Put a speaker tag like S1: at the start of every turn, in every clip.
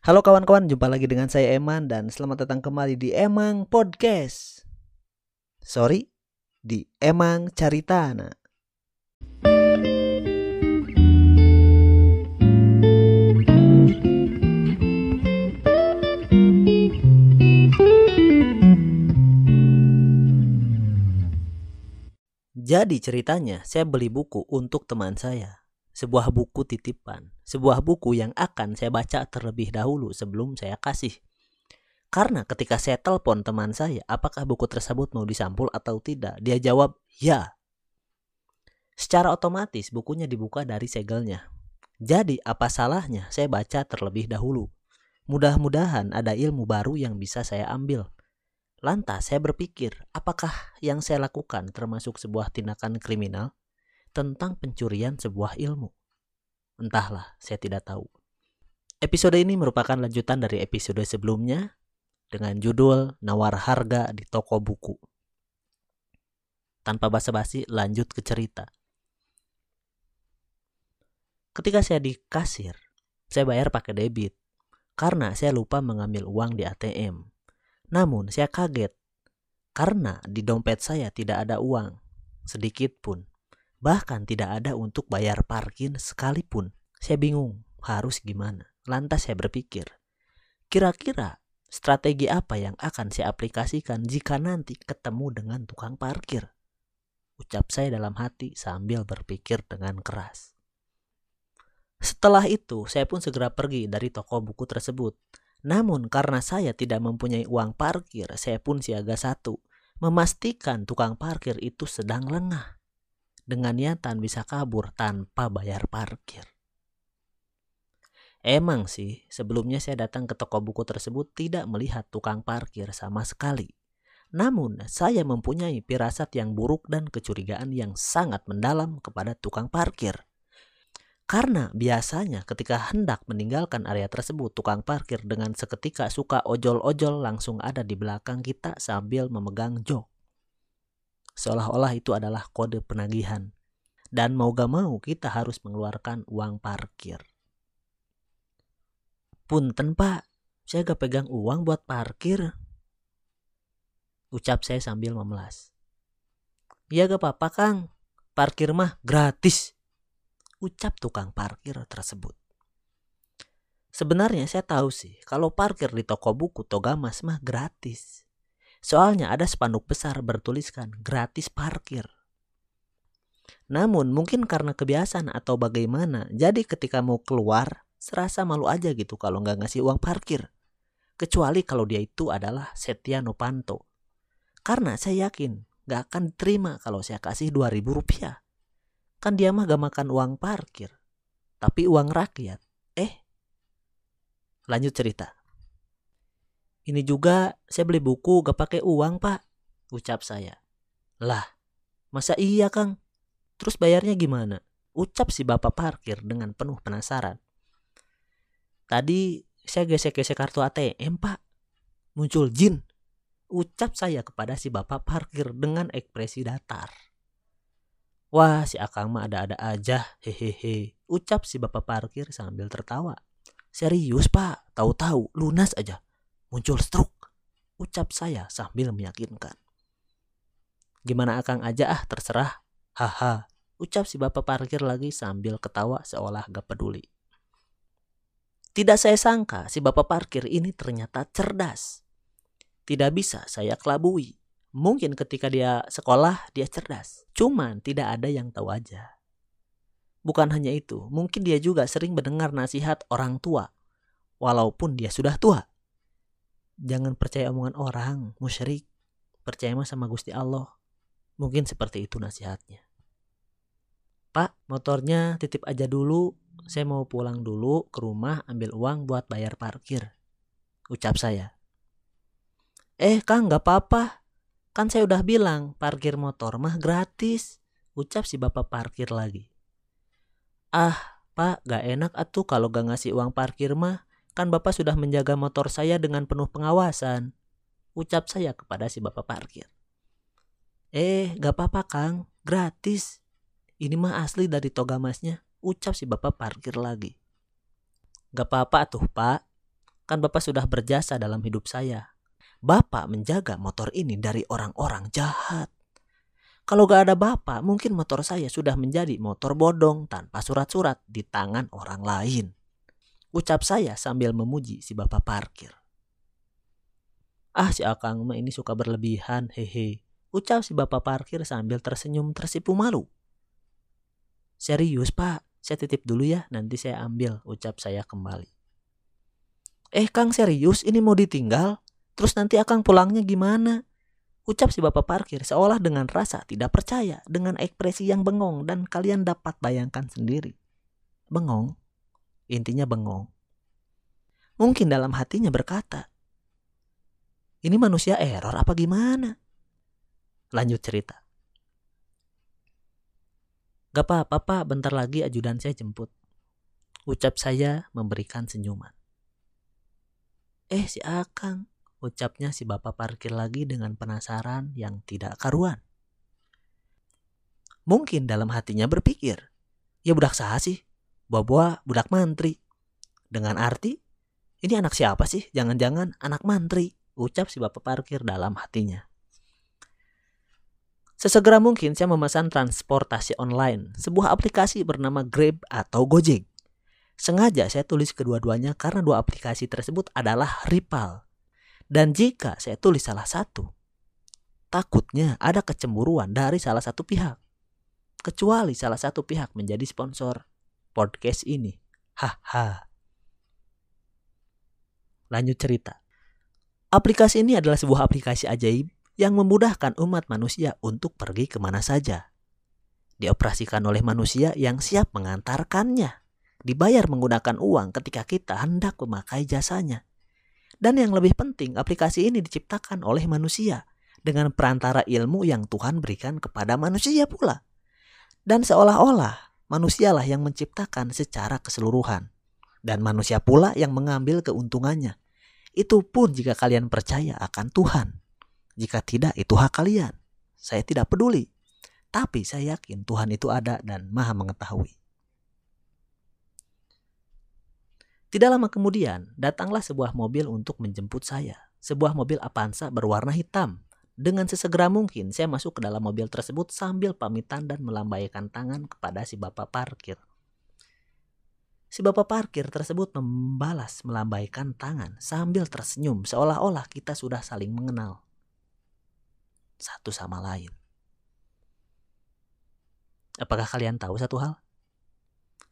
S1: Halo kawan-kawan, jumpa lagi dengan saya Eman dan selamat datang kembali di Emang Podcast. Sorry, di Emang Caritana. Jadi ceritanya, saya beli buku untuk teman saya. Sebuah buku titipan, sebuah buku yang akan saya baca terlebih dahulu sebelum saya kasih. Karena ketika saya telepon teman saya, apakah buku tersebut mau disampul atau tidak, dia jawab ya. Secara otomatis bukunya dibuka dari segelnya. Jadi apa salahnya saya baca terlebih dahulu. Mudah-mudahan ada ilmu baru yang bisa saya ambil. Lantas saya berpikir, apakah yang saya lakukan termasuk sebuah tindakan kriminal tentang pencurian sebuah ilmu? Entahlah, saya tidak tahu. Episode ini merupakan lanjutan dari episode sebelumnya dengan judul Nawar Harga di Toko Buku. Tanpa basa-basi, lanjut ke cerita. Ketika saya di kasir, saya bayar pakai debit karena saya lupa mengambil uang di ATM. Namun saya kaget karena di dompet saya tidak ada uang sedikit pun. Bahkan tidak ada untuk bayar parkir sekalipun. Saya bingung harus gimana. Lantas saya berpikir, kira-kira strategi apa yang akan saya aplikasikan jika nanti ketemu dengan tukang parkir? Ucap saya dalam hati sambil berpikir dengan keras. Setelah itu, saya pun segera pergi dari toko buku tersebut namun karena saya tidak mempunyai uang parkir, saya pun siaga satu, memastikan tukang parkir itu sedang lengah. Dengan niatan bisa kabur tanpa bayar parkir. Emang sih, sebelumnya saya datang ke toko buku tersebut tidak melihat tukang parkir sama sekali. Namun, saya mempunyai pirasat yang buruk dan kecurigaan yang sangat mendalam kepada tukang parkir. Karena biasanya ketika hendak meninggalkan area tersebut, tukang parkir dengan seketika suka ojol-ojol langsung ada di belakang kita sambil memegang jok. Seolah-olah itu adalah kode penagihan. Dan mau gak mau kita harus mengeluarkan uang parkir. Punten pak, saya gak pegang uang buat parkir. Ucap saya sambil memelas. Ya gak apa-apa kang, parkir mah gratis ucap tukang parkir tersebut. Sebenarnya saya tahu sih kalau parkir di toko buku Togamas mah gratis. Soalnya ada spanduk besar bertuliskan gratis parkir. Namun mungkin karena kebiasaan atau bagaimana, jadi ketika mau keluar serasa malu aja gitu kalau nggak ngasih uang parkir. Kecuali kalau dia itu adalah Setia Novanto. Karena saya yakin nggak akan diterima kalau saya kasih 2000 rupiah. Kan dia mah gak makan uang parkir, tapi uang rakyat. Eh, lanjut cerita. Ini juga saya beli buku gak pakai uang pak, ucap saya. Lah, masa iya kang? Terus bayarnya gimana? Ucap si bapak parkir dengan penuh penasaran. Tadi saya gesek-gesek kartu ATM pak. Muncul jin. Ucap saya kepada si bapak parkir dengan ekspresi datar. Wah si Akang mah ada-ada aja hehehe ucap si bapak parkir sambil tertawa. Serius pak, tahu-tahu lunas aja. Muncul stroke, ucap saya sambil meyakinkan. Gimana Akang aja ah terserah. Haha, ucap si bapak parkir lagi sambil ketawa seolah gak peduli. Tidak saya sangka si bapak parkir ini ternyata cerdas. Tidak bisa saya kelabui Mungkin ketika dia sekolah dia cerdas, cuman tidak ada yang tahu aja. Bukan hanya itu, mungkin dia juga sering mendengar nasihat orang tua, walaupun dia sudah tua. Jangan percaya omongan orang, musyrik. Percaya sama Gusti Allah. Mungkin seperti itu nasihatnya. Pak, motornya titip aja dulu. Saya mau pulang dulu ke rumah ambil uang buat bayar parkir. Ucap saya. Eh, Kang, gak apa-apa. Kan saya udah bilang parkir motor mah gratis. Ucap si bapak parkir lagi. Ah, pak gak enak atuh kalau gak ngasih uang parkir mah. Kan bapak sudah menjaga motor saya dengan penuh pengawasan. Ucap saya kepada si bapak parkir. Eh, gak apa-apa kang, gratis. Ini mah asli dari toga masnya. Ucap si bapak parkir lagi. Gak apa-apa tuh pak. Kan Bapak sudah berjasa dalam hidup saya. Bapak menjaga motor ini dari orang-orang jahat. Kalau gak ada Bapak, mungkin motor saya sudah menjadi motor bodong tanpa surat-surat di tangan orang lain. Ucap saya sambil memuji si Bapak parkir. Ah si Akang mah ini suka berlebihan, hehe. Ucap si bapak parkir sambil tersenyum tersipu malu. Serius pak, saya titip dulu ya, nanti saya ambil, ucap saya kembali. Eh Kang serius, ini mau ditinggal? Terus nanti Akang pulangnya gimana? Ucap si bapak parkir seolah dengan rasa tidak percaya dengan ekspresi yang bengong dan kalian dapat bayangkan sendiri. Bengong, intinya bengong. Mungkin dalam hatinya berkata, ini manusia error apa gimana? Lanjut cerita. Gak apa-apa pak, bentar lagi ajudan saya jemput. Ucap saya memberikan senyuman. Eh si Akang, ucapnya si bapak parkir lagi dengan penasaran yang tidak karuan. Mungkin dalam hatinya berpikir, ya budak sah sih, bawa budak mantri. Dengan arti, ini anak siapa sih? Jangan-jangan anak mantri, ucap si bapak parkir dalam hatinya. Sesegera mungkin saya memesan transportasi online, sebuah aplikasi bernama Grab atau Gojek. Sengaja saya tulis kedua-duanya karena dua aplikasi tersebut adalah rival. Dan jika saya tulis salah satu, takutnya ada kecemburuan dari salah satu pihak. Kecuali salah satu pihak menjadi sponsor podcast ini. Haha. Lanjut cerita. Aplikasi ini adalah sebuah aplikasi ajaib yang memudahkan umat manusia untuk pergi ke mana saja. Dioperasikan oleh manusia yang siap mengantarkannya. Dibayar menggunakan uang ketika kita hendak memakai jasanya. Dan yang lebih penting, aplikasi ini diciptakan oleh manusia dengan perantara ilmu yang Tuhan berikan kepada manusia pula. Dan seolah-olah manusialah yang menciptakan secara keseluruhan. Dan manusia pula yang mengambil keuntungannya. Itu pun jika kalian percaya akan Tuhan. Jika tidak, itu hak kalian. Saya tidak peduli. Tapi saya yakin Tuhan itu ada dan maha mengetahui. Tidak lama kemudian, datanglah sebuah mobil untuk menjemput saya. Sebuah mobil Avanza berwarna hitam. Dengan sesegera mungkin, saya masuk ke dalam mobil tersebut sambil pamitan dan melambaikan tangan kepada si bapak parkir. Si bapak parkir tersebut membalas melambaikan tangan sambil tersenyum seolah-olah kita sudah saling mengenal satu sama lain. Apakah kalian tahu satu hal?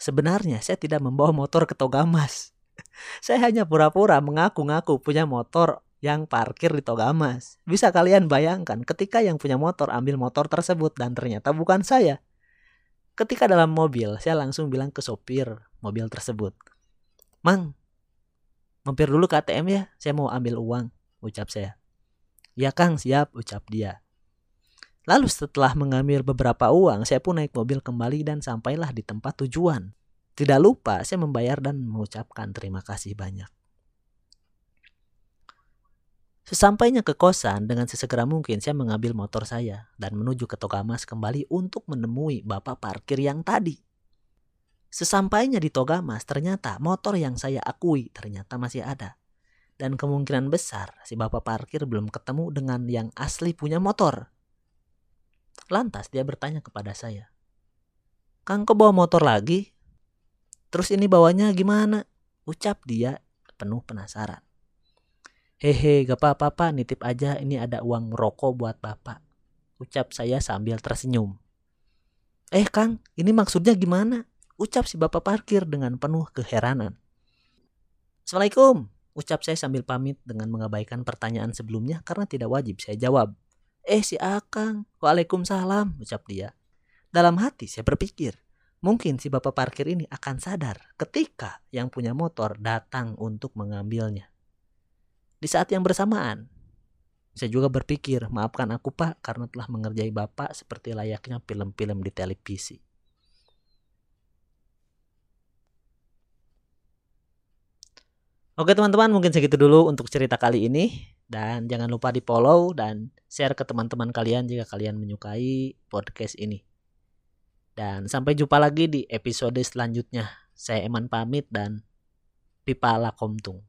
S1: Sebenarnya saya tidak membawa motor ke Togamas. saya hanya pura-pura mengaku-ngaku punya motor yang parkir di Togamas. Bisa kalian bayangkan ketika yang punya motor ambil motor tersebut dan ternyata bukan saya. Ketika dalam mobil, saya langsung bilang ke sopir mobil tersebut. Mang, mampir dulu ke ATM ya, saya mau ambil uang, ucap saya. Ya Kang, siap, ucap dia. Lalu setelah mengambil beberapa uang, saya pun naik mobil kembali dan sampailah di tempat tujuan. Tidak lupa saya membayar dan mengucapkan terima kasih banyak. Sesampainya ke kosan, dengan sesegera mungkin saya mengambil motor saya dan menuju ke Togamas kembali untuk menemui bapak parkir yang tadi. Sesampainya di Togamas, ternyata motor yang saya akui ternyata masih ada dan kemungkinan besar si bapak parkir belum ketemu dengan yang asli punya motor. Lantas dia bertanya kepada saya, Kang kok bawa motor lagi? Terus ini bawanya gimana? Ucap dia penuh penasaran. Hehe, gak apa-apa nitip aja ini ada uang rokok buat bapak. Ucap saya sambil tersenyum. Eh Kang, ini maksudnya gimana? Ucap si bapak parkir dengan penuh keheranan. Assalamualaikum, Ucap saya sambil pamit dengan mengabaikan pertanyaan sebelumnya karena tidak wajib saya jawab. Eh si Akang, Waalaikumsalam, ucap dia. Dalam hati saya berpikir, mungkin si bapak parkir ini akan sadar ketika yang punya motor datang untuk mengambilnya. Di saat yang bersamaan, saya juga berpikir, maafkan aku pak karena telah mengerjai bapak seperti layaknya film-film di televisi. Oke teman-teman mungkin segitu dulu untuk cerita kali ini dan jangan lupa di follow dan share ke teman-teman kalian jika kalian menyukai podcast ini. Dan sampai jumpa lagi di episode selanjutnya. Saya Eman pamit dan Pipa Lakomtung.